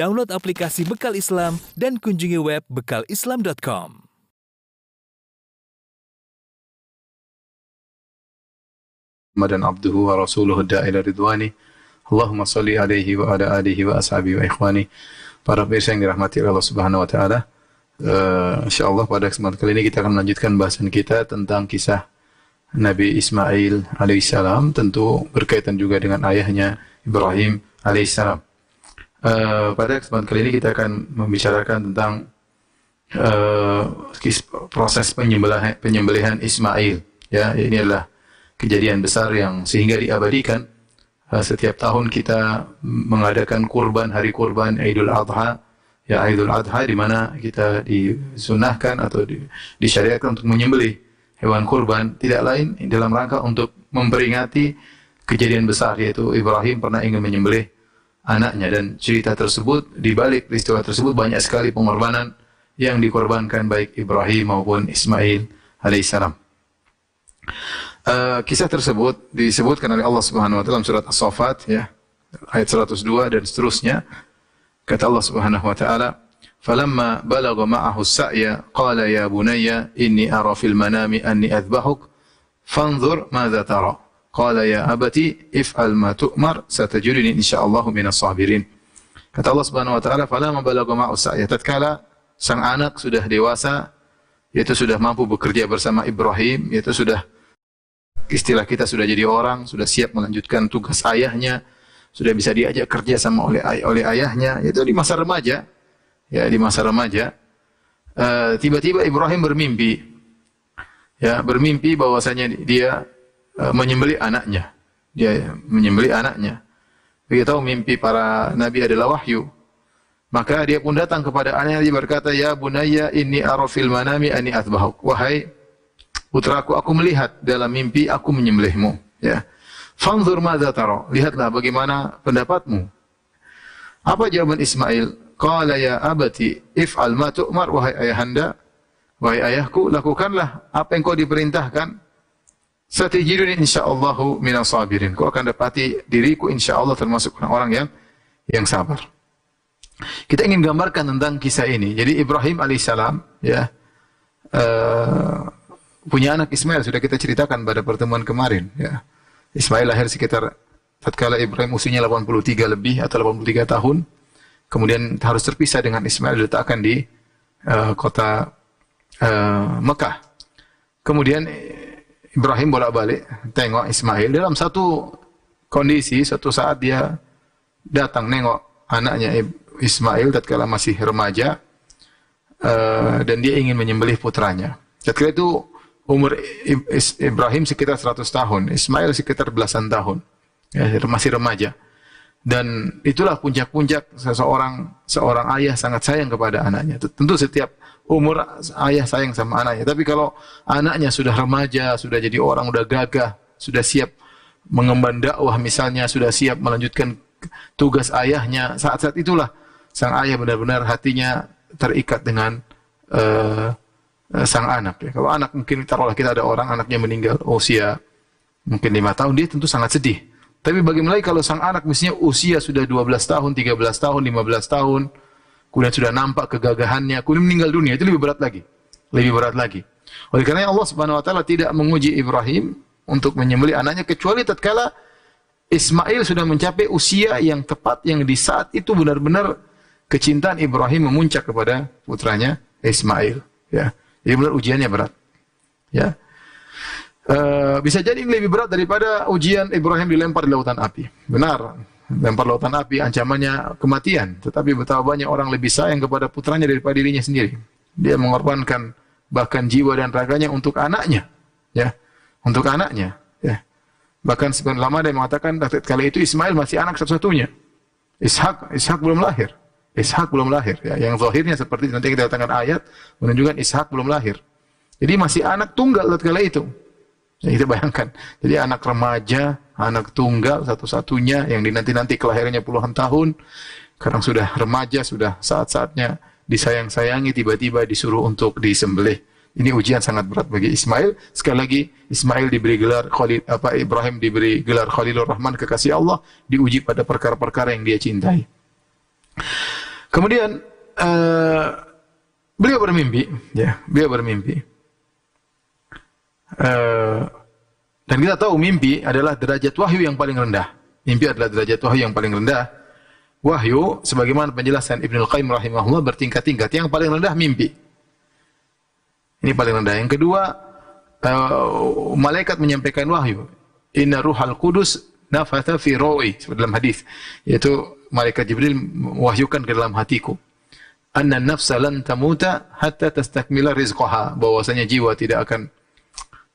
download aplikasi Bekal Islam dan kunjungi web bekalislam.com. Madan abduhu wa rasuluhu da'ila ridwani. Allahumma salli alaihi wa ala alihi wa ashabi wa ikhwani. Para pemirsa yang dirahmati Allah Subhanahu wa taala, uh, insyaallah pada kesempatan kali ini kita akan melanjutkan bahasan kita tentang kisah Nabi Ismail alaihissalam tentu berkaitan juga dengan ayahnya Ibrahim alaihissalam uh, pada kesempatan kali ini kita akan membicarakan tentang uh, proses penyembelihan, penyembelihan Ismail. Ya ini adalah kejadian besar yang sehingga diabadikan. Uh, setiap tahun kita mengadakan kurban hari kurban Idul Adha. Ya Idul Adha di mana kita disunahkan atau di, disyariatkan untuk menyembelih hewan kurban. Tidak lain dalam rangka untuk memperingati kejadian besar yaitu Ibrahim pernah ingin menyembelih anaknya. Dan cerita tersebut di balik peristiwa tersebut banyak sekali pengorbanan yang dikorbankan baik Ibrahim maupun Ismail alaihissalam. Uh, kisah tersebut disebutkan oleh Allah Subhanahu wa taala dalam surat As-Saffat ya ayat 102 dan seterusnya. Kata Allah Subhanahu wa taala falamma balagha ma'ahu as-sa'ya qala ya bunayya inni ara fil manami anni adbahuk fanzur madza tara qala ya abati if'al ma tu'mar satajiduni insyaallah minas sabirin kata Allah Subhanahu wa taala falamma balagha ma'ahu as-sa'ya tatkala sang anak sudah dewasa yaitu sudah mampu bekerja bersama Ibrahim yaitu sudah istilah kita sudah jadi orang, sudah siap melanjutkan tugas ayahnya, sudah bisa diajak kerja sama oleh oleh ayahnya, itu di masa remaja. Ya, di masa remaja. Eh, tiba-tiba uh, Ibrahim bermimpi. Ya, bermimpi bahwasanya dia uh, menyembelih anaknya. Dia menyembelih anaknya. Dia tahu mimpi para nabi adalah wahyu. Maka dia pun datang kepada anaknya dia berkata, "Ya bunayya inni arafil manami ani atbahuk." Wahai putraku aku melihat dalam mimpi aku menyembelihmu ya fanzur madza lihatlah bagaimana pendapatmu apa jawaban Ismail qala ya abati if'al ma tu'mar wahai ayahanda wahai ayahku lakukanlah apa yang kau diperintahkan satajiduni insyaallah minas sabirin kau akan dapati diriku insyaallah termasuk orang-orang yang yang sabar kita ingin gambarkan tentang kisah ini jadi Ibrahim alaihissalam ya uh, punya anak Ismail sudah kita ceritakan pada pertemuan kemarin ya. Ismail lahir sekitar tatkala Ibrahim usianya 83 lebih atau 83 tahun. Kemudian harus terpisah dengan Ismail diletakkan di uh, kota uh, Mekah. Kemudian Ibrahim bolak-balik tengok Ismail dalam satu kondisi suatu saat dia datang nengok anaknya Ismail tatkala masih remaja uh, dan dia ingin menyembelih putranya. Tatkala itu umur Ibrahim sekitar 100 tahun, Ismail sekitar belasan tahun. Ya, masih remaja. Dan itulah puncak-puncak seseorang seorang ayah sangat sayang kepada anaknya. Tentu setiap umur ayah sayang sama anaknya. Tapi kalau anaknya sudah remaja, sudah jadi orang udah gagah, sudah siap mengemban dakwah misalnya, sudah siap melanjutkan tugas ayahnya, saat-saat itulah sang ayah benar-benar hatinya terikat dengan uh, sang anak. Ya. Kalau anak mungkin taruhlah kita ada orang anaknya meninggal usia mungkin lima tahun, dia tentu sangat sedih. Tapi bagaimana kalau sang anak misalnya usia sudah 12 tahun, 13 tahun, 15 tahun, kemudian sudah nampak kegagahannya, kemudian meninggal dunia, itu lebih berat lagi. Lebih berat lagi. Oleh karena Allah Subhanahu wa taala tidak menguji Ibrahim untuk menyembelih anaknya kecuali tatkala Ismail sudah mencapai usia yang tepat yang di saat itu benar-benar kecintaan Ibrahim memuncak kepada putranya Ismail, ya. Jadi benar ujiannya berat. Ya. Uh, bisa jadi lebih berat daripada ujian Ibrahim dilempar di lautan api. Benar, lempar lautan api ancamannya kematian. Tetapi betapa banyak orang lebih sayang kepada putranya daripada dirinya sendiri. Dia mengorbankan bahkan jiwa dan raganya untuk anaknya, ya, untuk anaknya. Ya. Bahkan sebenarnya lama dia mengatakan kali itu Ismail masih anak satu-satunya. Ishak, Ishak belum lahir. Ishak belum lahir. Ya. Yang zahirnya seperti nanti kita datangkan ayat menunjukkan Ishak belum lahir. Jadi masih anak tunggal kala itu. Ya, kita bayangkan. Jadi anak remaja, anak tunggal satu-satunya yang dinanti-nanti kelahirannya puluhan tahun. Sekarang sudah remaja, sudah saat-saatnya disayang-sayangi, tiba-tiba disuruh untuk disembelih. Ini ujian sangat berat bagi Ismail. Sekali lagi Ismail diberi gelar Khalil apa Ibrahim diberi gelar Khalilur Rahman kekasih Allah, diuji pada perkara-perkara yang dia cintai. Kemudian uh, beliau bermimpi, ya, beliau bermimpi. Uh, dan kita tahu mimpi adalah derajat wahyu yang paling rendah. Mimpi adalah derajat wahyu yang paling rendah. Wahyu, sebagaimana penjelasan Ibnu Qayyim rahimahullah bertingkat-tingkat. Yang paling rendah mimpi. Ini paling rendah. Yang kedua, uh, malaikat menyampaikan wahyu. Inna ruhal kudus nafatha fi rawi dalam hadis yaitu malaikat Jibril mewahyukan ke dalam hatiku anna nafsa lan tamuta hatta tastakmila rizqaha bahwasanya jiwa tidak akan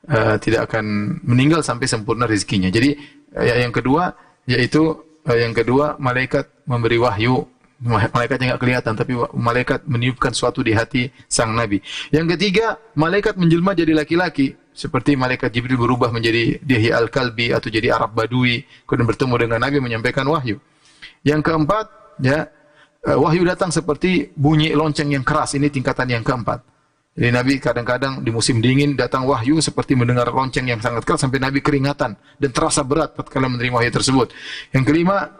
uh, tidak akan meninggal sampai sempurna rezekinya. Jadi uh, yang kedua yaitu uh, yang kedua malaikat memberi wahyu malaikat yang tidak kelihatan tapi malaikat meniupkan suatu di hati sang nabi. Yang ketiga, malaikat menjelma jadi laki-laki seperti malaikat Jibril berubah menjadi Dihya al-Kalbi atau jadi Arab Badui kemudian bertemu dengan Nabi menyampaikan wahyu. Yang keempat, ya wahyu datang seperti bunyi lonceng yang keras. Ini tingkatan yang keempat. Jadi Nabi kadang-kadang di musim dingin datang wahyu seperti mendengar lonceng yang sangat keras sampai Nabi keringatan dan terasa berat ketika menerima wahyu tersebut. Yang kelima,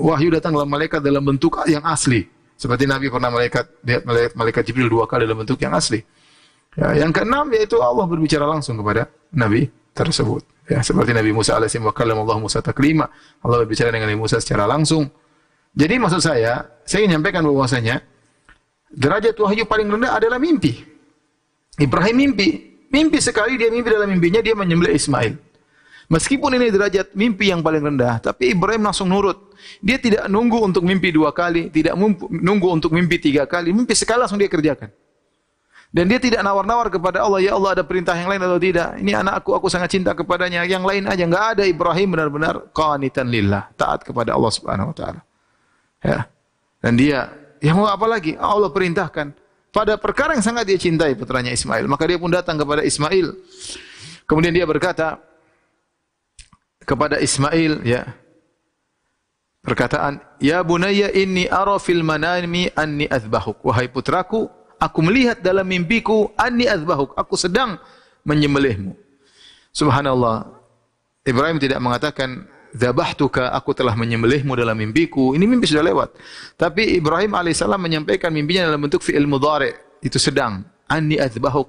wahyu datang dalam malaikat dalam bentuk yang asli. Seperti Nabi pernah malaikat lihat malaikat, Jibril dua kali dalam bentuk yang asli. Ya, yang keenam yaitu Allah berbicara langsung kepada Nabi tersebut. Ya, seperti Nabi Musa alaihissalam wa Allah Musa taklima. Allah berbicara dengan Nabi Musa secara langsung. Jadi maksud saya, saya ingin menyampaikan bahwasanya derajat wahyu paling rendah adalah mimpi. Ibrahim mimpi. Mimpi sekali dia mimpi dalam mimpinya dia menyembelih Ismail. Meskipun ini derajat mimpi yang paling rendah, tapi Ibrahim langsung nurut. Dia tidak nunggu untuk mimpi dua kali, tidak nunggu untuk mimpi tiga kali, mimpi sekali langsung dia kerjakan. Dan dia tidak nawar-nawar kepada Allah, ya Allah ada perintah yang lain atau tidak. Ini anakku, aku sangat cinta kepadanya. Yang lain aja enggak ada Ibrahim benar-benar qanitan lillah, taat kepada Allah Subhanahu wa taala. Ya. Dan dia, ya mau apa lagi? Allah perintahkan pada perkara yang sangat dia cintai putranya Ismail. Maka dia pun datang kepada Ismail. Kemudian dia berkata kepada Ismail, ya. Perkataan, "Ya bunayya inni ara fil manami anni azbahuk." Wahai putraku, aku melihat dalam mimpiku anni azbahuk, aku sedang menyembelihmu. Subhanallah. Ibrahim tidak mengatakan zabahtuka, aku telah menyembelihmu dalam mimpiku. Ini mimpi sudah lewat. Tapi Ibrahim alaihissalam menyampaikan mimpinya dalam bentuk fi'il mudhari. Itu sedang. Anni azbahuk.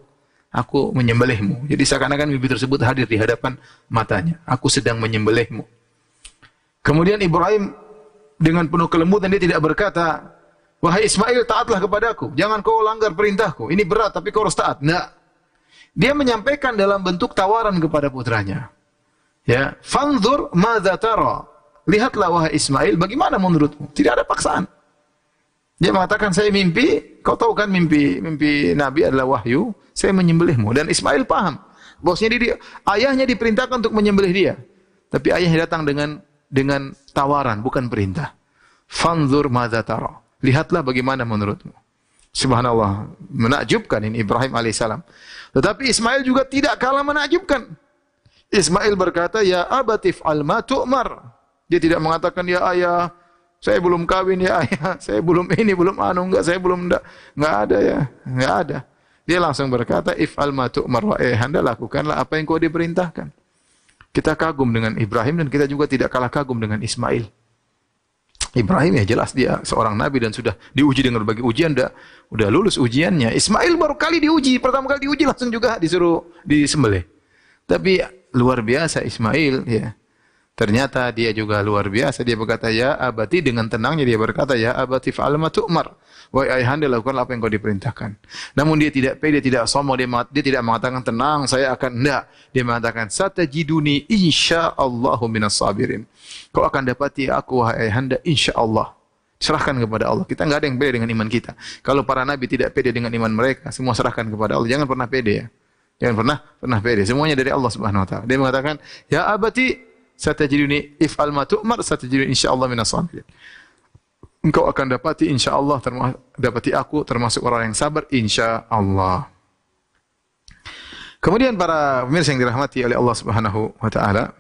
Aku menyembelihmu. Jadi seakan-akan mimpi tersebut hadir di hadapan matanya. Aku sedang menyembelihmu. Kemudian Ibrahim dengan penuh kelembutan dia tidak berkata, Wahai Ismail, taatlah kepadaku. Jangan kau langgar perintahku. Ini berat, tapi kau harus taat. Nah, dia menyampaikan dalam bentuk tawaran kepada putranya. Ya, fanzur madza tara. Lihatlah wahai Ismail, bagaimana menurutmu? Tidak ada paksaan. Dia mengatakan saya mimpi, kau tahu kan mimpi mimpi Nabi adalah wahyu, saya menyembelihmu dan Ismail paham. Bosnya dia, ayahnya diperintahkan untuk menyembelih dia. Tapi ayahnya datang dengan dengan tawaran, bukan perintah. Fanzur madza tara. Lihatlah bagaimana menurutmu. Subhanallah, menakjubkan ini Ibrahim alaihissalam. Tetapi Ismail juga tidak kalah menakjubkan. Ismail berkata, "Ya abatif alma tu'mar." Dia tidak mengatakan, "Ya ayah, saya belum kawin ya ayah, saya belum ini, belum anu, enggak, saya belum enggak." Enggak ada ya, enggak ada. Dia langsung berkata, "If alma tu'mar wa ayahanda lakukanlah apa yang kau diperintahkan." Kita kagum dengan Ibrahim dan kita juga tidak kalah kagum dengan Ismail. Ibrahim ya jelas dia seorang nabi dan sudah diuji dengan berbagai ujian udah udah lulus ujiannya. Ismail baru kali diuji, pertama kali diuji langsung juga disuruh disembelih. Tapi luar biasa Ismail ya. Ternyata dia juga luar biasa. Dia berkata, ya abati dengan tenangnya dia berkata, ya abati fa'al ma tu'mar. Wahai ayahanda lakukan apa yang kau diperintahkan. Namun dia tidak pede, tidak sombong, dia, dia tidak mengatakan tenang, saya akan enggak. Dia mengatakan satajiduni insyaallahu minas sabirin. Kau akan dapati aku wahai ayahanda insyaallah. Serahkan kepada Allah. Kita enggak ada yang pede dengan iman kita. Kalau para nabi tidak pede dengan iman mereka, semua serahkan kepada Allah. Jangan pernah pede ya. Jangan pernah pernah pede. Semuanya dari Allah Subhanahu wa taala. Dia mengatakan, "Ya abati satajiduni if'al ma tu'mar satajiduni insyaallah minas sabirin." engkau akan dapati insya Allah dapati aku termasuk orang yang sabar insya Allah. Kemudian para pemirsa yang dirahmati oleh Allah Subhanahu wa taala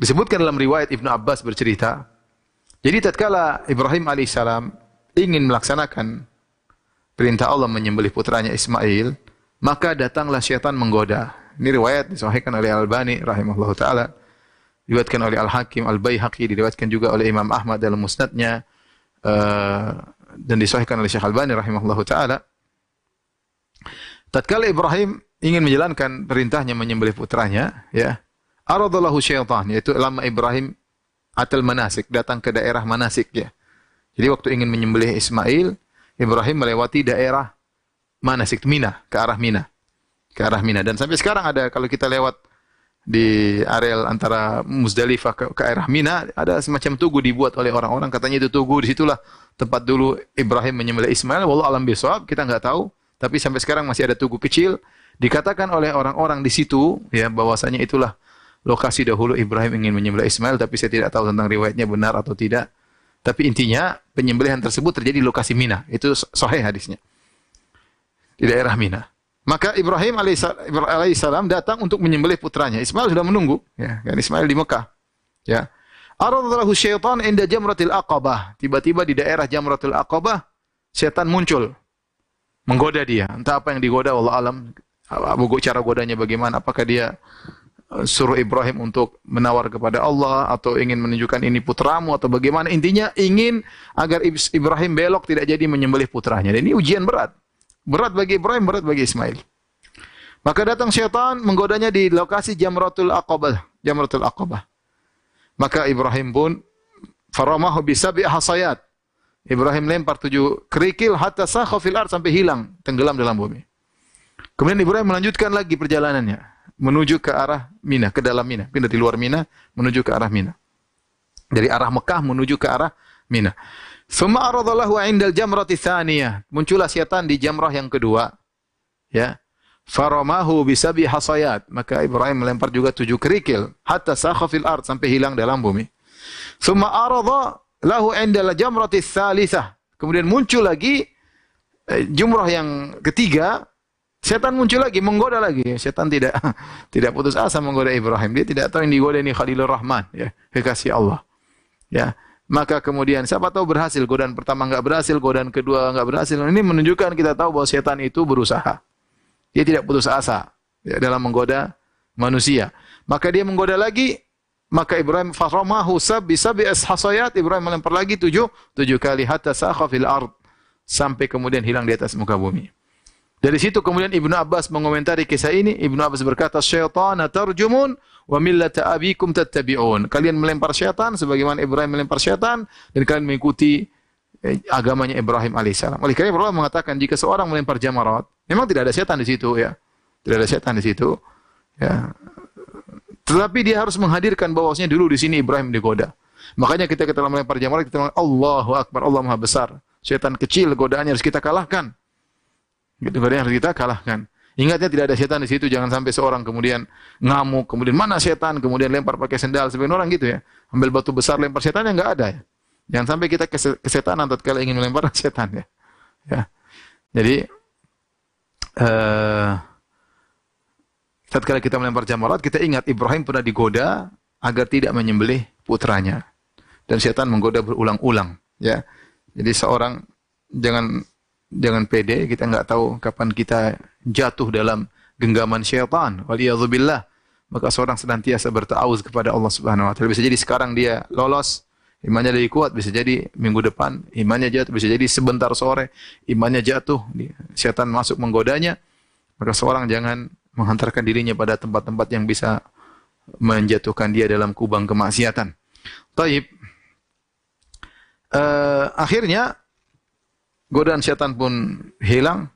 disebutkan dalam riwayat Ibnu Abbas bercerita jadi tatkala Ibrahim alaihissalam ingin melaksanakan perintah Allah menyembelih putranya Ismail maka datanglah syaitan menggoda. Ini riwayat disahihkan oleh Al-Albani rahimahullah taala. Diriwayatkan oleh Al-Hakim Al-Baihaqi, diriwayatkan juga oleh Imam Ahmad dalam musnadnya. Uh, dan disahihkan oleh Syekh Albani rahimahullahu taala tatkala Ibrahim ingin menjalankan perintahnya menyembelih putranya ya aradallahu syaitan yaitu lama Ibrahim atal manasik datang ke daerah manasik ya jadi waktu ingin menyembelih Ismail Ibrahim melewati daerah manasik Mina ke arah Mina. Ke arah Mina. Dan sampai sekarang ada kalau kita lewat di areal antara Muzdalifah ke, ke arah Mina ada semacam tugu dibuat oleh orang-orang. Katanya itu tugu di situlah tempat dulu Ibrahim menyembelih Ismail. Wallahu alam bisawab kita nggak tahu. Tapi sampai sekarang masih ada tugu kecil. Dikatakan oleh orang-orang di situ ya bahwasanya itulah lokasi dahulu Ibrahim ingin menyembelih Ismail. Tapi saya tidak tahu tentang riwayatnya benar atau tidak. Tapi intinya penyembelihan tersebut terjadi di lokasi Mina. Itu sahih hadisnya di daerah Mina maka Ibrahim alaihissalam datang untuk menyembelih putranya. Ismail sudah menunggu. Ya, kan Ismail di Mekah. Ya. Aradallahu syaitan inda jamratil aqabah. Tiba-tiba di daerah jamratil aqabah, setan muncul. Menggoda dia. Entah apa yang digoda, Allah alam. Cara godanya bagaimana. Apakah dia uh, suruh Ibrahim untuk menawar kepada Allah atau ingin menunjukkan ini putramu atau bagaimana intinya ingin agar Ibrahim belok tidak jadi menyembelih putranya dan ini ujian berat Berat bagi Ibrahim, berat bagi Ismail. Maka datang syaitan menggodanya di lokasi Jamratul Aqabah, Jamratul Aqabah. Maka Ibrahim pun faramahu bisabi hasayat. Ibrahim lempar tujuh kerikil hatta sakha fil sampai hilang, tenggelam dalam bumi. Kemudian Ibrahim melanjutkan lagi perjalanannya menuju ke arah Mina, ke dalam Mina, pindah di luar Mina menuju ke arah Mina. Dari arah Mekah menuju ke arah Mina. Suma aradallahu indal jamrati tsaniyah. Muncullah setan di jamrah yang kedua. Ya. Faramahu bisabi hasayat. Maka Ibrahim melempar juga tujuh kerikil. Hatta sakha fil ard. Sampai hilang dalam bumi. Suma arada lahu indal jamrati. Kemudian muncul lagi eh, jumrah yang ketiga. Setan muncul lagi, menggoda lagi. Setan tidak tidak putus asa menggoda Ibrahim. Dia tidak tahu yang digoda ini Khalilur Rahman. Ya. Kekasih Allah. Ya maka kemudian siapa tahu berhasil godaan pertama enggak berhasil, godaan kedua enggak berhasil. Ini menunjukkan kita tahu bahwa setan itu berusaha. Dia tidak putus asa ya, dalam menggoda manusia. Maka dia menggoda lagi, maka Ibrahim faramahu sab bisabi hasayat Ibrahim melempar lagi tujuh tujuh kali hatta sakha fil ard sampai kemudian hilang di atas muka bumi. Dari situ kemudian Ibnu Abbas mengomentari kisah ini. Ibnu Abbas berkata, "Syaitan tarjumun wa millata abikum tattabi'un." Kalian melempar syaitan sebagaimana Ibrahim melempar syaitan dan kalian mengikuti eh, agamanya Ibrahim alaihissalam. Oleh karena Allah mengatakan jika seorang melempar jamarat, memang tidak ada syaitan di situ ya. Tidak ada syaitan di situ. Ya. Tetapi dia harus menghadirkan bahwasanya dulu di sini Ibrahim digoda. Makanya kita kita melempar jamarat kita mengatakan Allahu Akbar, Allah Maha Besar. Syaitan kecil godaannya harus kita kalahkan. Gitu yang harus kita kalahkan. Ingatnya tidak ada setan di situ, jangan sampai seorang kemudian ngamuk, kemudian mana setan, kemudian lempar pakai sendal, sebagian orang gitu ya. Ambil batu besar lempar setan yang enggak ada ya. Jangan sampai kita kesetanan tatkala ingin melempar setan ya. Ya. Jadi uh, tatkala kita melempar jamarat, kita ingat Ibrahim pernah digoda agar tidak menyembelih putranya. Dan setan menggoda berulang-ulang, ya. Jadi seorang jangan jangan pede, kita nggak tahu kapan kita jatuh dalam genggaman syaitan. Waliyadzubillah. Maka seorang senantiasa bertaawuz kepada Allah Subhanahu wa taala. Bisa jadi sekarang dia lolos, imannya lebih kuat, bisa jadi minggu depan imannya jatuh, bisa jadi sebentar sore imannya jatuh, syaitan masuk menggodanya. Maka seorang jangan menghantarkan dirinya pada tempat-tempat yang bisa menjatuhkan dia dalam kubang kemaksiatan. Taib. Uh, akhirnya godaan setan pun hilang.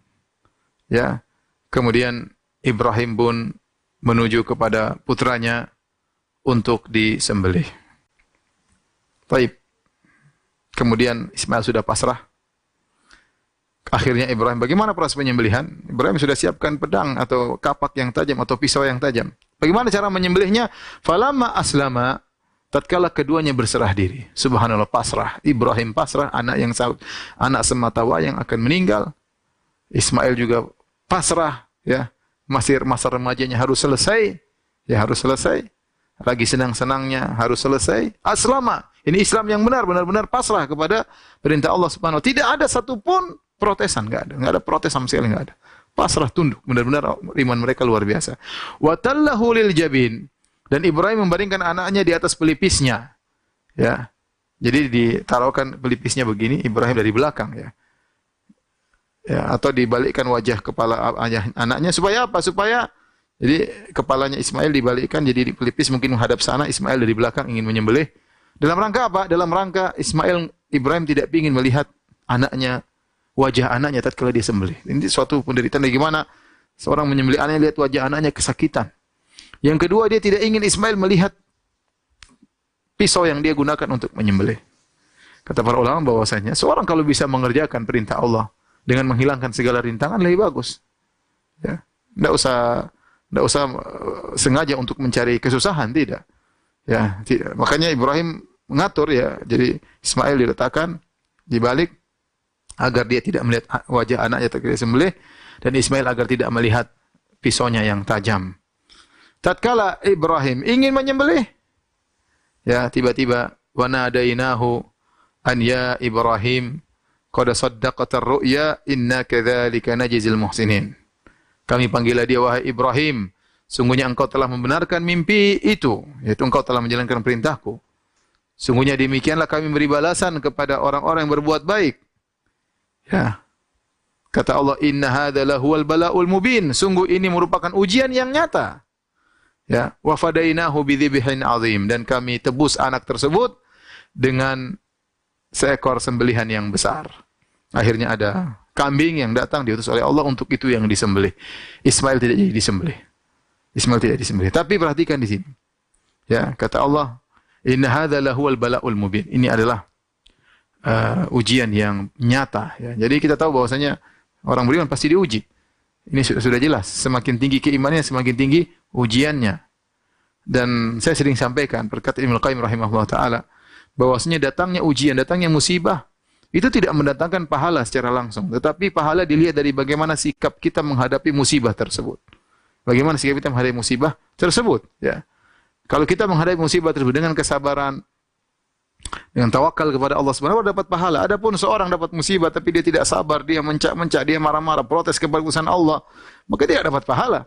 Ya. Kemudian Ibrahim pun menuju kepada putranya untuk disembelih. Taib. Kemudian Ismail sudah pasrah. Akhirnya Ibrahim, bagaimana proses penyembelihan? Ibrahim sudah siapkan pedang atau kapak yang tajam atau pisau yang tajam. Bagaimana cara menyembelihnya? Falama aslama tatkala keduanya berserah diri. Subhanallah pasrah. Ibrahim pasrah, anak yang anak semata wayang akan meninggal. Ismail juga pasrah, ya. Masih masa remajanya harus selesai. Ya harus selesai. Lagi senang-senangnya harus selesai. Aslama. Ini Islam yang benar, benar-benar pasrah kepada perintah Allah Subhanahu wa Tidak ada satupun protesan, enggak ada. Enggak ada protes sama sekali enggak ada. Pasrah tunduk, benar-benar iman mereka luar biasa. Wa tallahu lil jabin dan Ibrahim membaringkan anaknya di atas pelipisnya. Ya. Jadi ditaruhkan pelipisnya begini, Ibrahim dari belakang ya. Ya, atau dibalikkan wajah kepala ayah anaknya supaya apa? Supaya jadi kepalanya Ismail dibalikkan jadi di pelipis mungkin menghadap sana, Ismail dari belakang ingin menyembelih. Dalam rangka apa? Dalam rangka Ismail Ibrahim tidak ingin melihat anaknya wajah anaknya tatkala dia sembelih. Ini suatu penderitaan bagaimana seorang menyembelih anaknya lihat wajah anaknya kesakitan. Yang kedua dia tidak ingin Ismail melihat pisau yang dia gunakan untuk menyembelih. Kata para ulama bahwasanya seorang kalau bisa mengerjakan perintah Allah dengan menghilangkan segala rintangan lebih bagus. Ya. Tidak usah tidak usah uh, sengaja untuk mencari kesusahan, tidak. Ya, tidak. Makanya Ibrahim mengatur ya. Jadi Ismail diletakkan di balik agar dia tidak melihat wajah anaknya terkena sembelih dan Ismail agar tidak melihat pisaunya yang tajam. Tatkala Ibrahim ingin menyembelih, ya tiba-tiba wanadainahu an ya Ibrahim qad saddaqata ar-ru'ya inna kadzalika najzil muhsinin. Kami panggil dia wahai Ibrahim, sungguhnya engkau telah membenarkan mimpi itu, yaitu engkau telah menjalankan perintahku. Sungguhnya demikianlah kami beri balasan kepada orang-orang yang berbuat baik. Ya. Kata Allah, "Inna hadza lahuwal bala'ul mubin." Sungguh ini merupakan ujian yang nyata. Ya, wa fadainahu bidzibhin azim dan kami tebus anak tersebut dengan seekor sembelihan yang besar. Akhirnya ada kambing yang datang diutus oleh Allah untuk itu yang disembelih. Ismail tidak jadi disembelih. Ismail tidak disembelih. Tapi perhatikan di sini. Ya, kata Allah, "Inna hadza lahuwal bala'ul mubin." Ini adalah uh, ujian yang nyata ya. Jadi kita tahu bahwasanya orang beriman pasti diuji. Ini sudah, sudah jelas. Semakin tinggi keimanannya, semakin tinggi ujiannya. Dan saya sering sampaikan berkata Ibnu Qayyim rahimahullah taala bahwasanya datangnya ujian, datangnya musibah itu tidak mendatangkan pahala secara langsung, tetapi pahala dilihat dari bagaimana sikap kita menghadapi musibah tersebut. Bagaimana sikap kita menghadapi musibah tersebut, ya. Kalau kita menghadapi musibah tersebut dengan kesabaran, dengan tawakal kepada Allah Subhanahu wa dapat pahala. Adapun seorang dapat musibah tapi dia tidak sabar, dia mencak-mencak, dia marah-marah, protes kepada Allah, maka tidak dapat pahala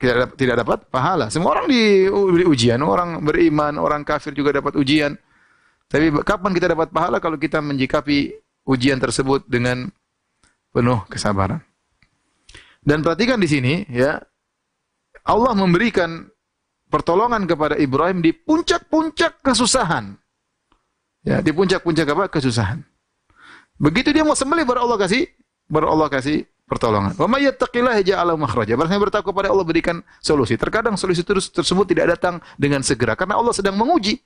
tidak dapat, tidak dapat pahala. Semua orang diberi ujian, orang beriman, orang kafir juga dapat ujian. Tapi kapan kita dapat pahala kalau kita menjikapi ujian tersebut dengan penuh kesabaran. Dan perhatikan di sini ya, Allah memberikan pertolongan kepada Ibrahim di puncak-puncak kesusahan. Ya, di puncak-puncak apa? Kesusahan. Begitu dia mau sembelih baru Allah kasih, baru Allah kasih pertolongan. Wa may yattaqillaha ja'ala makhraja. Barang bertakwa kepada Allah berikan solusi. Terkadang solusi tersebut tidak datang dengan segera karena Allah sedang menguji.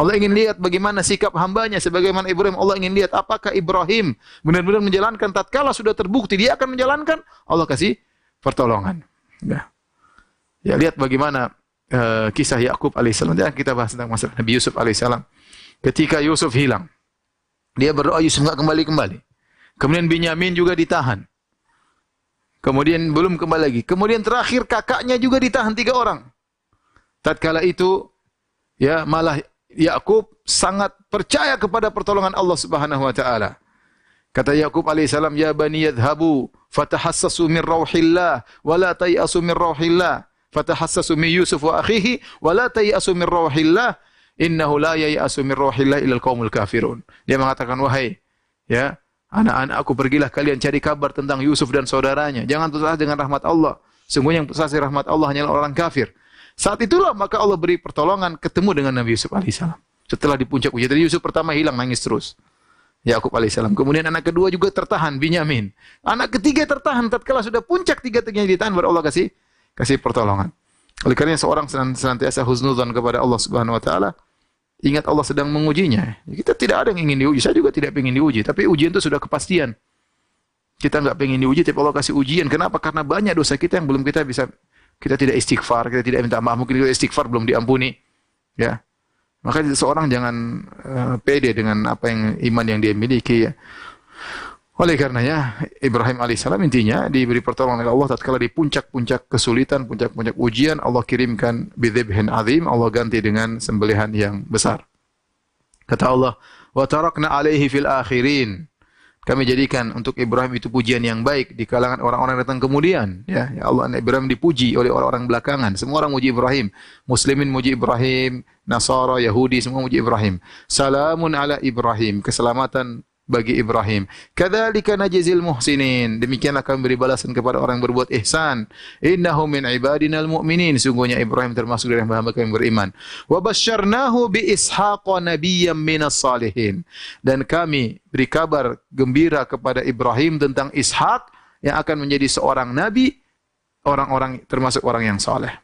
Allah ingin lihat bagaimana sikap hambanya sebagaimana Ibrahim. Allah ingin lihat apakah Ibrahim benar-benar menjalankan tatkala sudah terbukti dia akan menjalankan, Allah kasih pertolongan. Ya. Ya lihat bagaimana uh, kisah Yakub alaihissalam. Dan kita bahas tentang masalah Nabi Yusuf alaihissalam. Ketika Yusuf hilang, dia berdoa Yusuf enggak kembali-kembali. Kemudian Binyamin juga ditahan. Kemudian belum kembali lagi. Kemudian terakhir kakaknya juga ditahan tiga orang. Tatkala itu ya malah Yakub sangat percaya kepada pertolongan Allah Subhanahu wa taala. Kata Yakub alaihissalam, "Ya bani yadhhabu fatahassasu min rauhillah wa la tayasu min rauhillah. Fatahassasu min Yusuf wa akhihi wa la tayasu min rauhillah. Innahu la yayasu min rauhillah illa al kafirun." Dia mengatakan, "Wahai ya, Anak-anakku pergilah kalian cari kabar tentang Yusuf dan saudaranya. Jangan putus asa dengan rahmat Allah. Sungguhnya yang putus asa rahmat Allah hanyalah orang kafir. Saat itulah maka Allah beri pertolongan ketemu dengan Nabi Yusuf alaihissalam. Setelah di puncak ujian. Jadi Yusuf pertama hilang nangis terus. Yakub alaihissalam. Kemudian anak kedua juga tertahan, Binyamin. Anak ketiga tertahan tatkala sudah puncak tiga-tiganya ditahan baru Allah kasih kasih pertolongan. Oleh karena seorang senantiasa husnudzon kepada Allah Subhanahu wa taala, Ingat Allah sedang mengujinya. Kita tidak ada yang ingin diuji. Saya juga tidak ingin diuji. Tapi ujian itu sudah kepastian. Kita nggak pengen diuji, tapi Allah kasih ujian. Kenapa? Karena banyak dosa kita yang belum kita bisa, kita tidak istighfar, kita tidak minta maaf. Mungkin kita istighfar belum diampuni. Ya. Maka seorang jangan uh, pede dengan apa yang iman yang dia miliki. Ya. Oleh karenanya Ibrahim alaihissalam intinya diberi pertolongan oleh Allah tatkala di puncak-puncak kesulitan, puncak-puncak ujian Allah kirimkan bidzibhin azim, Allah ganti dengan sembelihan yang besar. Kata Allah, "Wa tarakna alaihi fil akhirin." Kami jadikan untuk Ibrahim itu pujian yang baik di kalangan orang-orang datang kemudian. Ya, ya Allah, Ibrahim dipuji oleh orang-orang belakangan. Semua orang muji Ibrahim. Muslimin muji Ibrahim, Nasara, Yahudi, semua muji Ibrahim. Salamun ala Ibrahim. Keselamatan bagi Ibrahim. Kadzalika najzil muhsinin. Demikianlah kami beri balasan kepada orang yang berbuat ihsan. Innahu min ibadinal mu'minin. Sungguhnya Ibrahim termasuk dari hamba kami beriman. Wa basyarnahu bi ishaqa nabiyyam minas salihin. Dan kami beri kabar gembira kepada Ibrahim tentang Ishak yang akan menjadi seorang nabi, orang-orang termasuk orang yang saleh.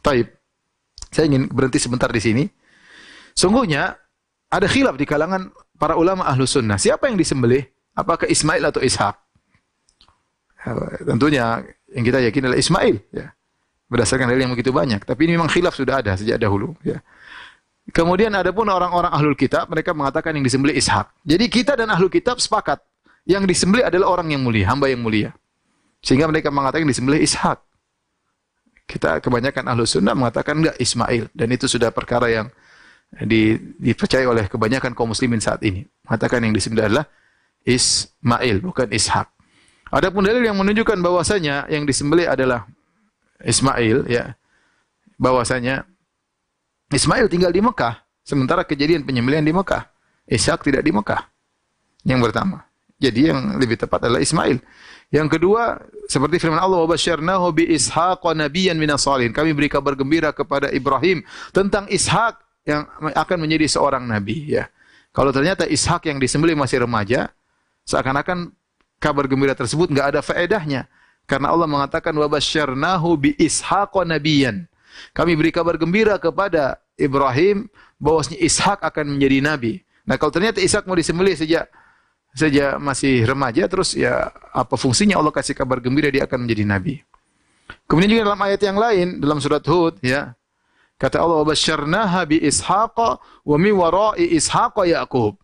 Taib. Saya ingin berhenti sebentar di sini. Sungguhnya ada khilaf di kalangan para ulama ahlu sunnah. Siapa yang disembelih? Apakah Ismail atau Ishak? Ya, tentunya yang kita yakin adalah Ismail. Ya. Berdasarkan dalil yang begitu banyak. Tapi ini memang khilaf sudah ada sejak dahulu. Ya. Kemudian ada pun orang-orang ahlul kitab, mereka mengatakan yang disembelih Ishak. Jadi kita dan ahlul kitab sepakat. Yang disembelih adalah orang yang mulia, hamba yang mulia. Sehingga mereka mengatakan yang disembelih Ishak. Kita kebanyakan ahlu sunnah mengatakan enggak Ismail. Dan itu sudah perkara yang di, dipercaya oleh kebanyakan kaum muslimin saat ini. Mengatakan yang disebut adalah Ismail, bukan Ishak. Adapun dalil yang menunjukkan bahwasanya yang disembelih adalah Ismail, ya, bahwasanya Ismail tinggal di Mekah, sementara kejadian penyembelihan di Mekah. Ishak tidak di Mekah. Yang pertama. Jadi yang lebih tepat adalah Ismail. Yang kedua, seperti firman Allah, "Wabasyarnahu bi Ishaq nabiyyan salihin." Kami beri kabar gembira kepada Ibrahim tentang Ishak yang akan menjadi seorang nabi ya. Kalau ternyata Ishak yang disembelih masih remaja, seakan-akan kabar gembira tersebut nggak ada faedahnya. Karena Allah mengatakan wa basyarnahu bi Ishaq nabiyyan. Kami beri kabar gembira kepada Ibrahim bahwasanya Ishak akan menjadi nabi. Nah, kalau ternyata Ishak mau disembelih sejak sejak masih remaja terus ya apa fungsinya Allah kasih kabar gembira dia akan menjadi nabi. Kemudian juga dalam ayat yang lain dalam surat Hud ya Kata Allah, "Basyarnaha bi Ishaqa wa min wara'i Ishaqa Yaqub."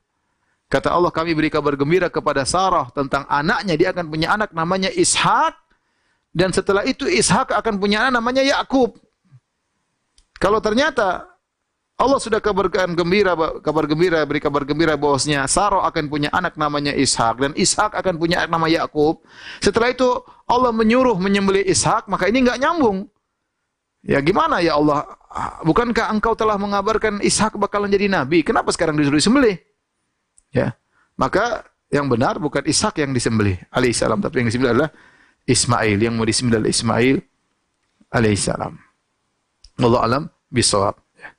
Kata Allah, kami beri kabar gembira kepada Sarah tentang anaknya. Dia akan punya anak namanya Ishak. Dan setelah itu Ishak akan punya anak namanya Yakub. Kalau ternyata Allah sudah kabarkan gembira, kabar gembira, beri kabar gembira bahwasanya Sarah akan punya anak namanya Ishak dan Ishak akan punya anak nama Yakub. Setelah itu Allah menyuruh menyembelih Ishak, maka ini enggak nyambung. Ya gimana ya Allah? Bukankah engkau telah mengabarkan Ishak bakalan jadi nabi? Kenapa sekarang disuruh disembelih? Ya. Maka yang benar bukan Ishak yang disembelih alaihissalam, tapi yang disembelih adalah Ismail. Yang mau disembelih adalah Ismail alaihissalam. Allah alam bisawab. Ya.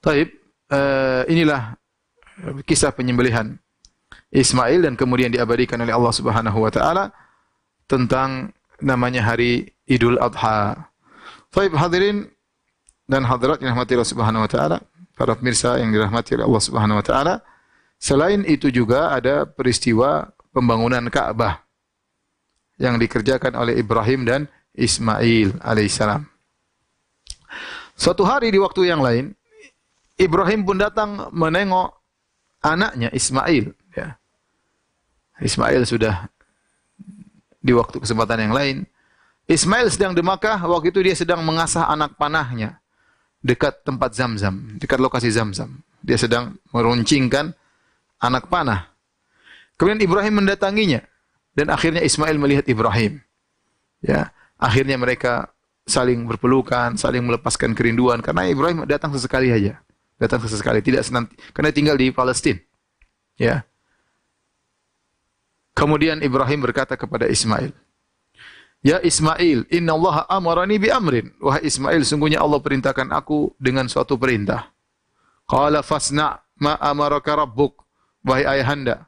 Taib, uh, inilah kisah penyembelihan Ismail dan kemudian diabadikan oleh Allah Subhanahu wa taala tentang namanya hari Idul Adha. Baik hadirin dan hadirat yang dirahmati Allah Subhanahu wa taala, para pemirsa yang dirahmati oleh Allah Subhanahu wa taala, selain itu juga ada peristiwa pembangunan Ka'bah yang dikerjakan oleh Ibrahim dan Ismail alaihissalam. Suatu hari di waktu yang lain, Ibrahim pun datang menengok anaknya Ismail. Ya. Ismail sudah di waktu kesempatan yang lain Ismail sedang di Makkah, waktu itu dia sedang mengasah anak panahnya dekat tempat Zamzam, dekat lokasi Zamzam. Dia sedang meruncingkan anak panah. Kemudian Ibrahim mendatanginya dan akhirnya Ismail melihat Ibrahim. Ya, akhirnya mereka saling berpelukan, saling melepaskan kerinduan karena Ibrahim datang sesekali aja. Datang sesekali, tidak senanti karena tinggal di Palestina. Ya. Kemudian Ibrahim berkata kepada Ismail, Ya Ismail, inna Allah amarani bi amrin. Wahai Ismail, sungguhnya Allah perintahkan aku dengan suatu perintah. Qala fasna ma amaraka rabbuk. Wahai ayahanda,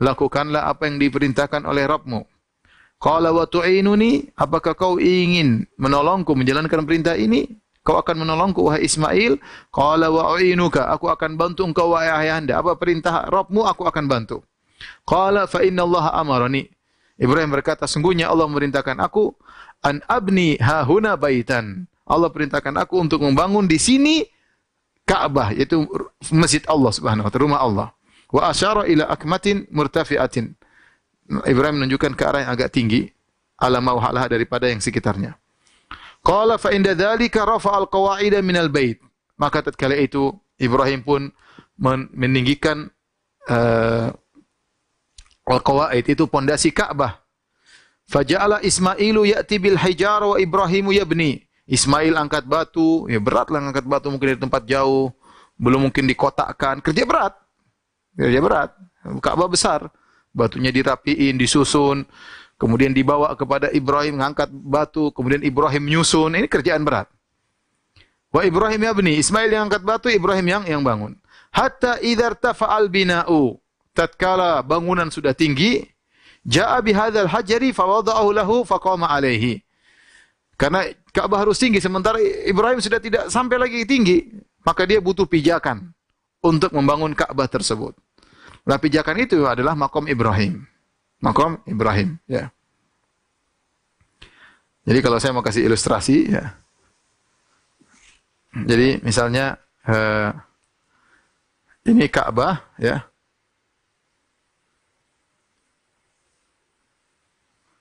lakukanlah apa yang diperintahkan oleh Rabbmu. Qala wa tu'inuni, apakah kau ingin menolongku menjalankan perintah ini? Kau akan menolongku wahai Ismail? Qala wa u'inuka, aku akan bantu engkau wahai ayahanda. Apa perintah Rabbmu aku akan bantu. Qala fa inna Allah amarani Ibrahim berkata, sungguhnya Allah memerintahkan aku an abni hahuna baitan. Allah perintahkan aku untuk membangun di sini Ka'bah, yaitu masjid Allah Subhanahu wa taala, rumah Allah. Wa asyara ila akmatin murtafi'atin. Ibrahim menunjukkan ke arah yang agak tinggi, ala mauhalah daripada yang sekitarnya. Qala fa inda dzalika rafa'al qawa'ida minal bait. Maka tatkala itu Ibrahim pun meninggikan uh, Al-qawaid itu pondasi Ka'bah. Faja'ala Ismailu ya'ti bil hijar wa Ibrahimu yabni. Ismail angkat batu, ya berat lah angkat batu mungkin dari tempat jauh, belum mungkin dikotakkan, kerja berat. Kerja berat. Ka'bah besar, batunya dirapiin, disusun, kemudian dibawa kepada Ibrahim ngangkat batu, kemudian Ibrahim nyusun. Ini kerjaan berat. Wa Ibrahim yabni, Ismail yang angkat batu, Ibrahim yang yang bangun. Hatta idhar tafa'al bina'u. Tatkala bangunan sudah tinggi, ja'a bihadzal hajari fawada'ahu lahu faqama alaihi. Karena Ka'bah harus tinggi sementara Ibrahim sudah tidak sampai lagi tinggi, maka dia butuh pijakan untuk membangun Ka'bah tersebut. Nah, pijakan itu adalah makom Ibrahim. Makom Ibrahim, ya. Jadi kalau saya mau kasih ilustrasi, ya. Jadi misalnya eh, ini Ka'bah, ya.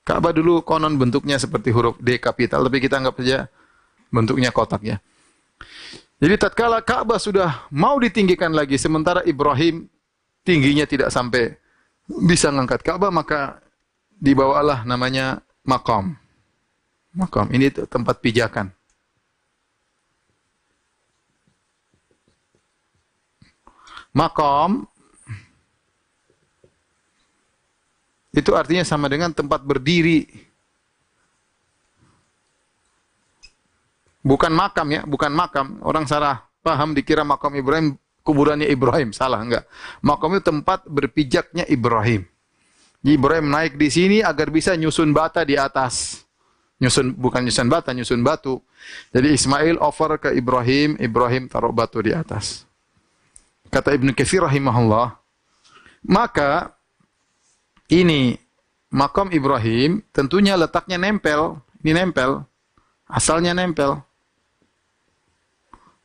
Ka'bah dulu konon bentuknya seperti huruf D kapital, tapi kita anggap saja bentuknya kotak ya. Jadi tatkala Ka'bah sudah mau ditinggikan lagi, sementara Ibrahim tingginya tidak sampai bisa mengangkat Ka'bah, maka dibawalah namanya makam. Makam, ini tempat pijakan. Makam itu artinya sama dengan tempat berdiri. Bukan makam ya, bukan makam. Orang salah paham dikira makam Ibrahim kuburannya Ibrahim, salah enggak. Makam itu tempat berpijaknya Ibrahim. Ibrahim naik di sini agar bisa nyusun bata di atas. Nyusun bukan nyusun bata, nyusun batu. Jadi Ismail offer ke Ibrahim, Ibrahim taruh batu di atas. Kata Ibnu Katsir rahimahullah, maka ini makam Ibrahim tentunya letaknya nempel, ini nempel, asalnya nempel.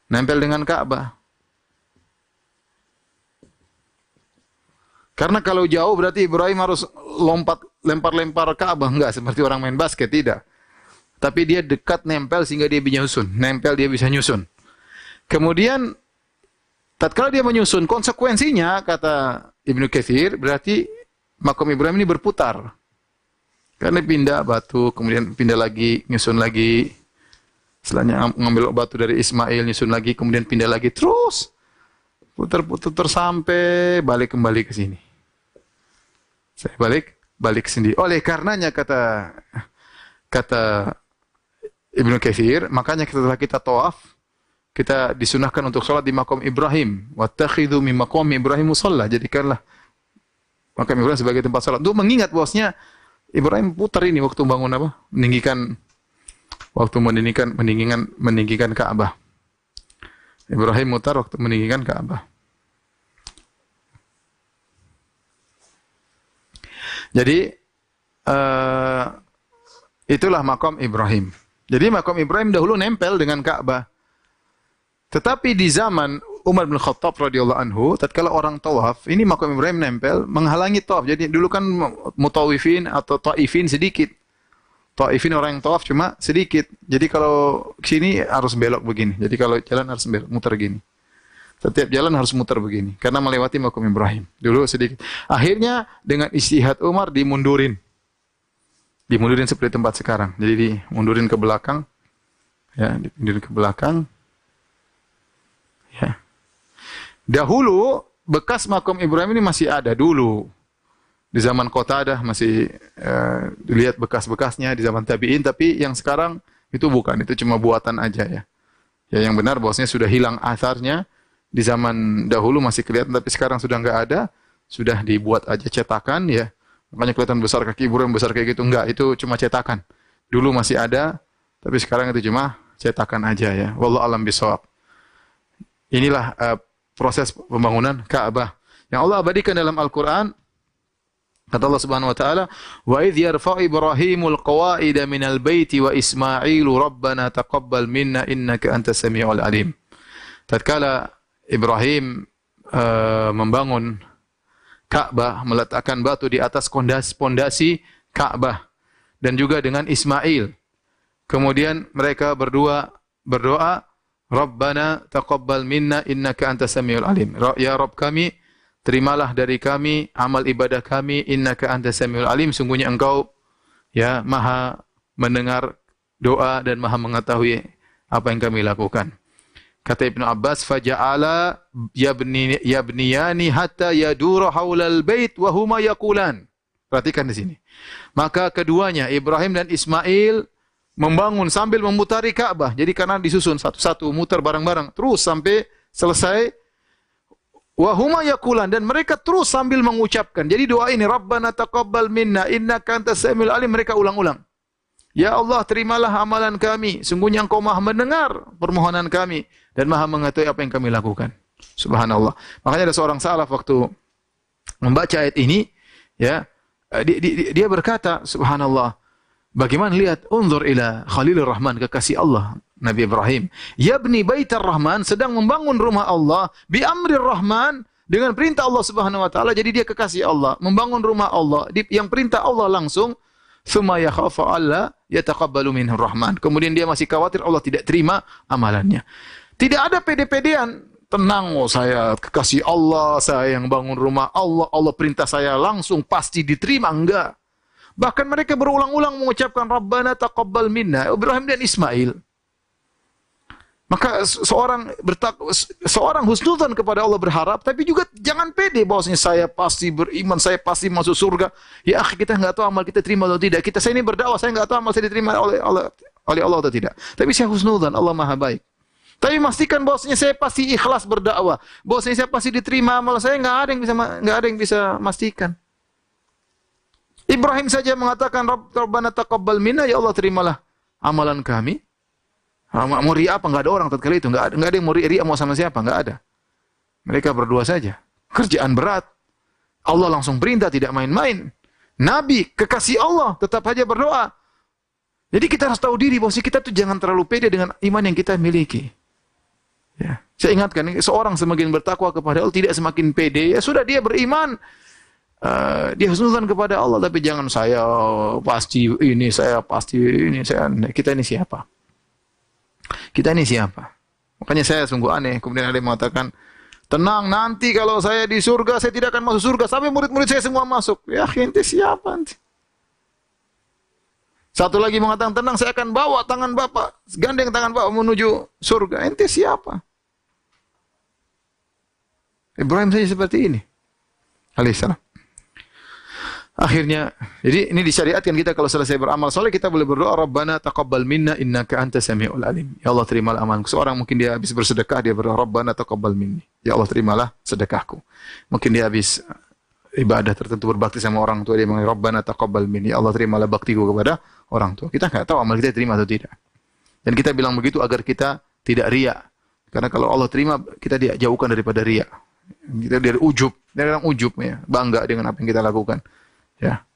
Nempel dengan Ka'bah. Karena kalau jauh berarti Ibrahim harus lompat lempar-lempar Ka'bah, enggak seperti orang main basket tidak. Tapi dia dekat nempel sehingga dia bisa nyusun, nempel dia bisa nyusun. Kemudian tatkala dia menyusun konsekuensinya kata Ibnu Katsir berarti makam Ibrahim ini berputar. Karena pindah batu, kemudian pindah lagi, nyusun lagi. Setelahnya ngambil batu dari Ismail, nyusun lagi, kemudian pindah lagi. Terus putar-putar sampai balik kembali ke sini. Saya balik, balik sini. Oleh karenanya kata kata Ibnu Katsir, makanya setelah kita tawaf, kita disunahkan untuk sholat di makam Ibrahim. Wattakhidhu min maqam Ibrahim musalla. Jadikanlah makam Ibrahim sebagai tempat salat. Untuk mengingat bosnya Ibrahim putar ini waktu bangun apa? Meninggikan waktu meninggikan meninggikan meninggikan Ka'bah. Ibrahim mutar waktu meninggikan Ka'bah. Jadi uh, itulah makam Ibrahim. Jadi makam Ibrahim dahulu nempel dengan Ka'bah. Tetapi di zaman Umar bin Khattab radhiyallahu anhu, tatkala orang tawaf, ini makam Ibrahim nempel menghalangi tawaf. Jadi dulu kan mutawifin atau taifin sedikit. Taifin orang yang tawaf cuma sedikit. Jadi kalau sini harus belok begini. Jadi kalau jalan harus belok, muter gini. Setiap jalan harus muter begini karena melewati makam Ibrahim. Dulu sedikit. Akhirnya dengan istihad Umar dimundurin. Dimundurin seperti tempat sekarang. Jadi dimundurin ke belakang. Ya, dimundurin ke belakang. Ya. Dahulu bekas makam Ibrahim ini masih ada dulu. Di zaman kota ada masih uh, dilihat bekas-bekasnya di zaman tabi'in tapi yang sekarang itu bukan, itu cuma buatan aja ya. Ya yang benar bahwasanya sudah hilang asarnya di zaman dahulu masih kelihatan tapi sekarang sudah enggak ada, sudah dibuat aja cetakan ya. Makanya kelihatan besar kaki Ibrahim besar kayak gitu enggak, itu cuma cetakan. Dulu masih ada tapi sekarang itu cuma cetakan aja ya. Wallahu alam bisawab. Inilah uh, proses pembangunan Ka'bah. Yang Allah abadikan dalam Al-Quran, kata Allah Subhanahu wa taala, "Wa idh yarfa'u Ibrahimul qawa'ida minal baiti wa Ismailu rabbana taqabbal minna innaka antas samiul alim." Tatkala Ibrahim uh, membangun Ka'bah, meletakkan batu di atas pondasi Ka'bah dan juga dengan Ismail. Kemudian mereka berdua berdoa, Rabbana taqabbal minna innaka antas samiul alim. Ya Rabb kami, terimalah dari kami amal ibadah kami innaka antas samiul alim. Sungguhnya engkau ya maha mendengar doa dan maha mengetahui apa yang kami lakukan. Kata Ibnu Abbas faja'ala yabni yabniyani hatta yadura haulal bait wa huma yaqulan. Perhatikan di sini. Maka keduanya Ibrahim dan Ismail membangun sambil memutari Ka'bah. Jadi karena disusun satu-satu muter bareng-bareng terus sampai selesai Wahuma yakulan dan mereka terus sambil mengucapkan. Jadi doa ini Rabbana taqabbal minna innaka antas samiul alim mereka ulang-ulang. Ya Allah terimalah amalan kami. Sungguhnya Engkau Maha mendengar permohonan kami dan Maha mengetahui apa yang kami lakukan. Subhanallah. Makanya ada seorang salaf waktu membaca ayat ini ya dia, dia, dia berkata subhanallah Bagaimana lihat unzur ila Khalilur Rahman kekasih Allah Nabi Ibrahim. Yabni baitar Rahman sedang membangun rumah Allah bi amrir Rahman dengan perintah Allah Subhanahu wa taala jadi dia kekasih Allah, membangun rumah Allah yang perintah Allah langsung Thumma yakhafu alla yataqabbalu minhu rahman. Kemudian dia masih khawatir Allah tidak terima amalannya. Tidak ada pede-pedean. Tenang, oh saya kekasih Allah, saya yang bangun rumah Allah, Allah perintah saya langsung pasti diterima. Enggak. Bahkan mereka berulang-ulang mengucapkan Rabbana taqabbal minna. Ibrahim dan Ismail. Maka seorang bertak seorang husnudzan kepada Allah berharap, tapi juga jangan pede bahwasanya saya pasti beriman, saya pasti masuk surga. Ya akhi, kita nggak tahu amal kita terima atau tidak. Kita saya ini berdakwah, saya nggak tahu amal saya diterima oleh Allah oleh Allah atau tidak. Tapi saya husnudzan, Allah Maha baik. Tapi pastikan bahwasanya saya pasti ikhlas berdakwah, bahwasanya saya pasti diterima amal saya nggak ada yang bisa nggak ada yang bisa pastikan. Ibrahim saja mengatakan Rabbana taqabbal minna ya Allah terimalah amalan kami. Mau ria apa? Enggak ada orang tatkala itu. Enggak ada, enggak ada yang mau ria mau sama siapa. Enggak ada. Mereka berdua saja. Kerjaan berat. Allah langsung perintah tidak main-main. Nabi, kekasih Allah, tetap saja berdoa. Jadi kita harus tahu diri bahwa kita tuh jangan terlalu pede dengan iman yang kita miliki. Ya. Saya ingatkan, seorang semakin bertakwa kepada Allah tidak semakin pede. Ya sudah dia beriman, Uh, dia husnudzan kepada Allah tapi jangan saya pasti ini saya pasti ini saya kita ini siapa? Kita ini siapa? Makanya saya sungguh aneh. Kemudian ada yang mengatakan tenang nanti kalau saya di surga saya tidak akan masuk surga. Sampai murid-murid saya semua masuk. Ya ente siapa nanti? Satu lagi mengatakan tenang saya akan bawa tangan bapak gandeng tangan bapak menuju surga. Ente siapa? Ibrahim saja seperti ini. Alaihissalam Akhirnya, jadi ini disyariatkan kita kalau selesai beramal soleh kita boleh berdoa Rabbana taqabbal minna innaka anta samiul alim. Ya Allah terimalah amalku. Seorang mungkin dia habis bersedekah dia berdoa Rabbana taqabbal minni. Ya Allah terimalah sedekahku. Mungkin dia habis ibadah tertentu berbakti sama orang tua dia mengatakan Rabbana taqabbal minni. Ya Allah terimalah baktiku kepada orang tua. Kita enggak tahu amal kita terima atau tidak. Dan kita bilang begitu agar kita tidak ria. Karena kalau Allah terima kita dia jauhkan daripada ria. Kita dari ujub, dari orang ujub ya, bangga dengan apa yang kita lakukan. Ya.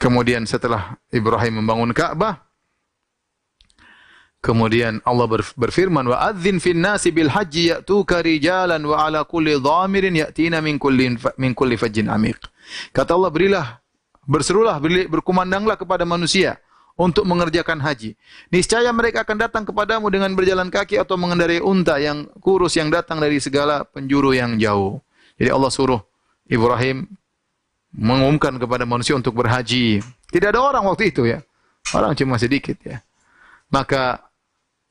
Kemudian setelah Ibrahim membangun Ka'bah, kemudian Allah berfirman wa adzin fin nasi bil haji ya'tuka rijalan wa ala kulli dhamirin ya'tina min kulli min kulli fajjin amiq. Kata Allah berilah berserulah berkumandanglah kepada manusia untuk mengerjakan haji. Niscaya mereka akan datang kepadamu dengan berjalan kaki atau mengendarai unta yang kurus yang datang dari segala penjuru yang jauh. Jadi Allah suruh Ibrahim mengumumkan kepada manusia untuk berhaji. Tidak ada orang waktu itu ya. Orang cuma sedikit ya. Maka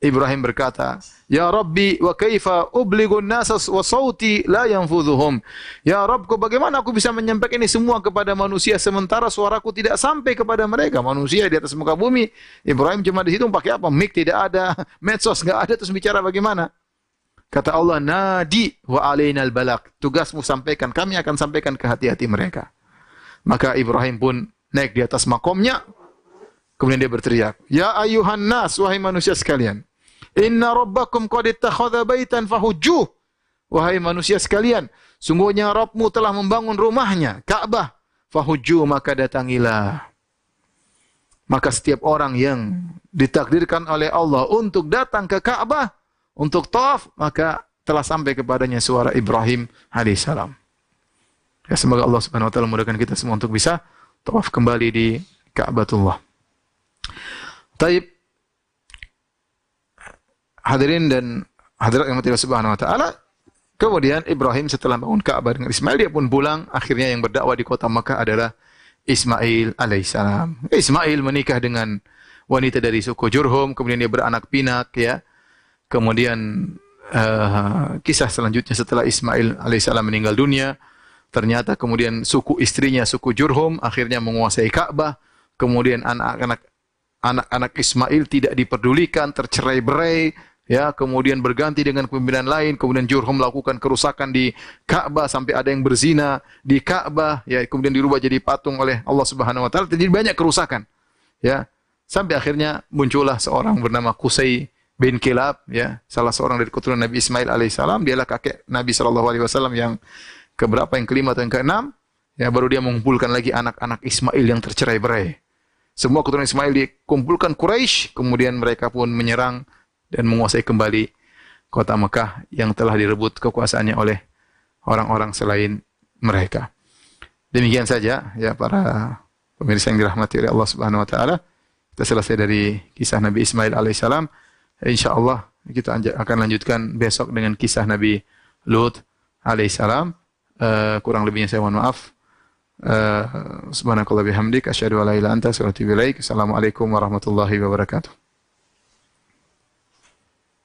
Ibrahim berkata, Ya Rabbi wa kaifa ubligun nasas wa sauti la yanfudhuhum. Ya Rabbku bagaimana aku bisa menyampaikan ini semua kepada manusia sementara suaraku tidak sampai kepada mereka. Manusia di atas muka bumi. Ibrahim cuma di situ pakai apa? Mik tidak ada, medsos enggak ada terus bicara bagaimana? Kata Allah, nadi wa alainal balak. Tugasmu sampaikan, kami akan sampaikan ke hati-hati mereka. Maka Ibrahim pun naik di atas makomnya. Kemudian dia berteriak, Ya ayuhan nas, wahai manusia sekalian. Inna rabbakum qad ittakhadha baitan fahujjuh. Wahai manusia sekalian, sungguhnya Rabbmu telah membangun rumahnya, Ka'bah. Fahujjuh, maka datangilah. Maka setiap orang yang ditakdirkan oleh Allah untuk datang ke Ka'bah, untuk tawaf, maka telah sampai kepadanya suara Ibrahim alaihissalam. Ya, semoga Allah Subhanahu wa taala memudahkan kita semua untuk bisa tawaf kembali di Ka'batullah. Taib hadirin dan hadirat yang Allah Subhanahu wa taala, Kemudian Ibrahim setelah bangun Ka'bah dengan Ismail dia pun pulang. Akhirnya yang berdakwah di kota Makkah adalah Ismail alaihissalam. Ismail menikah dengan wanita dari suku Jurhum, kemudian dia beranak pinak ya. Kemudian uh, kisah selanjutnya setelah Ismail alaihissalam meninggal dunia, ternyata kemudian suku istrinya suku Jurhum akhirnya menguasai Ka'bah. Kemudian anak-anak anak-anak Ismail tidak diperdulikan, tercerai-berai, ya kemudian berganti dengan kepemimpinan lain. Kemudian Jurhum melakukan kerusakan di Ka'bah sampai ada yang berzina di Ka'bah ya kemudian dirubah jadi patung oleh Allah Subhanahu wa taala. Terjadi banyak kerusakan ya. Sampai akhirnya muncullah seorang bernama Qusay bin Kilab ya salah seorang dari keturunan Nabi Ismail alaihissalam dialah kakek Nabi sallallahu alaihi wasallam yang keberapa yang kelima atau yang keenam ya baru dia mengumpulkan lagi anak-anak Ismail yang tercerai-berai semua keturunan Ismail dikumpulkan Quraisy kemudian mereka pun menyerang dan menguasai kembali kota Mekah yang telah direbut kekuasaannya oleh orang-orang selain mereka. Demikian saja ya para pemirsa yang dirahmati oleh Allah Subhanahu wa taala. Kita selesai dari kisah Nabi Ismail alaihissalam. Insyaallah kita akan lanjutkan besok dengan kisah Nabi Lut alaihissalam. Uh, kurang lebihnya saya mohon maaf. Uh, subhanakallah bihamdik asyhadu an la anta. Assalamualaikum warahmatullahi wabarakatuh.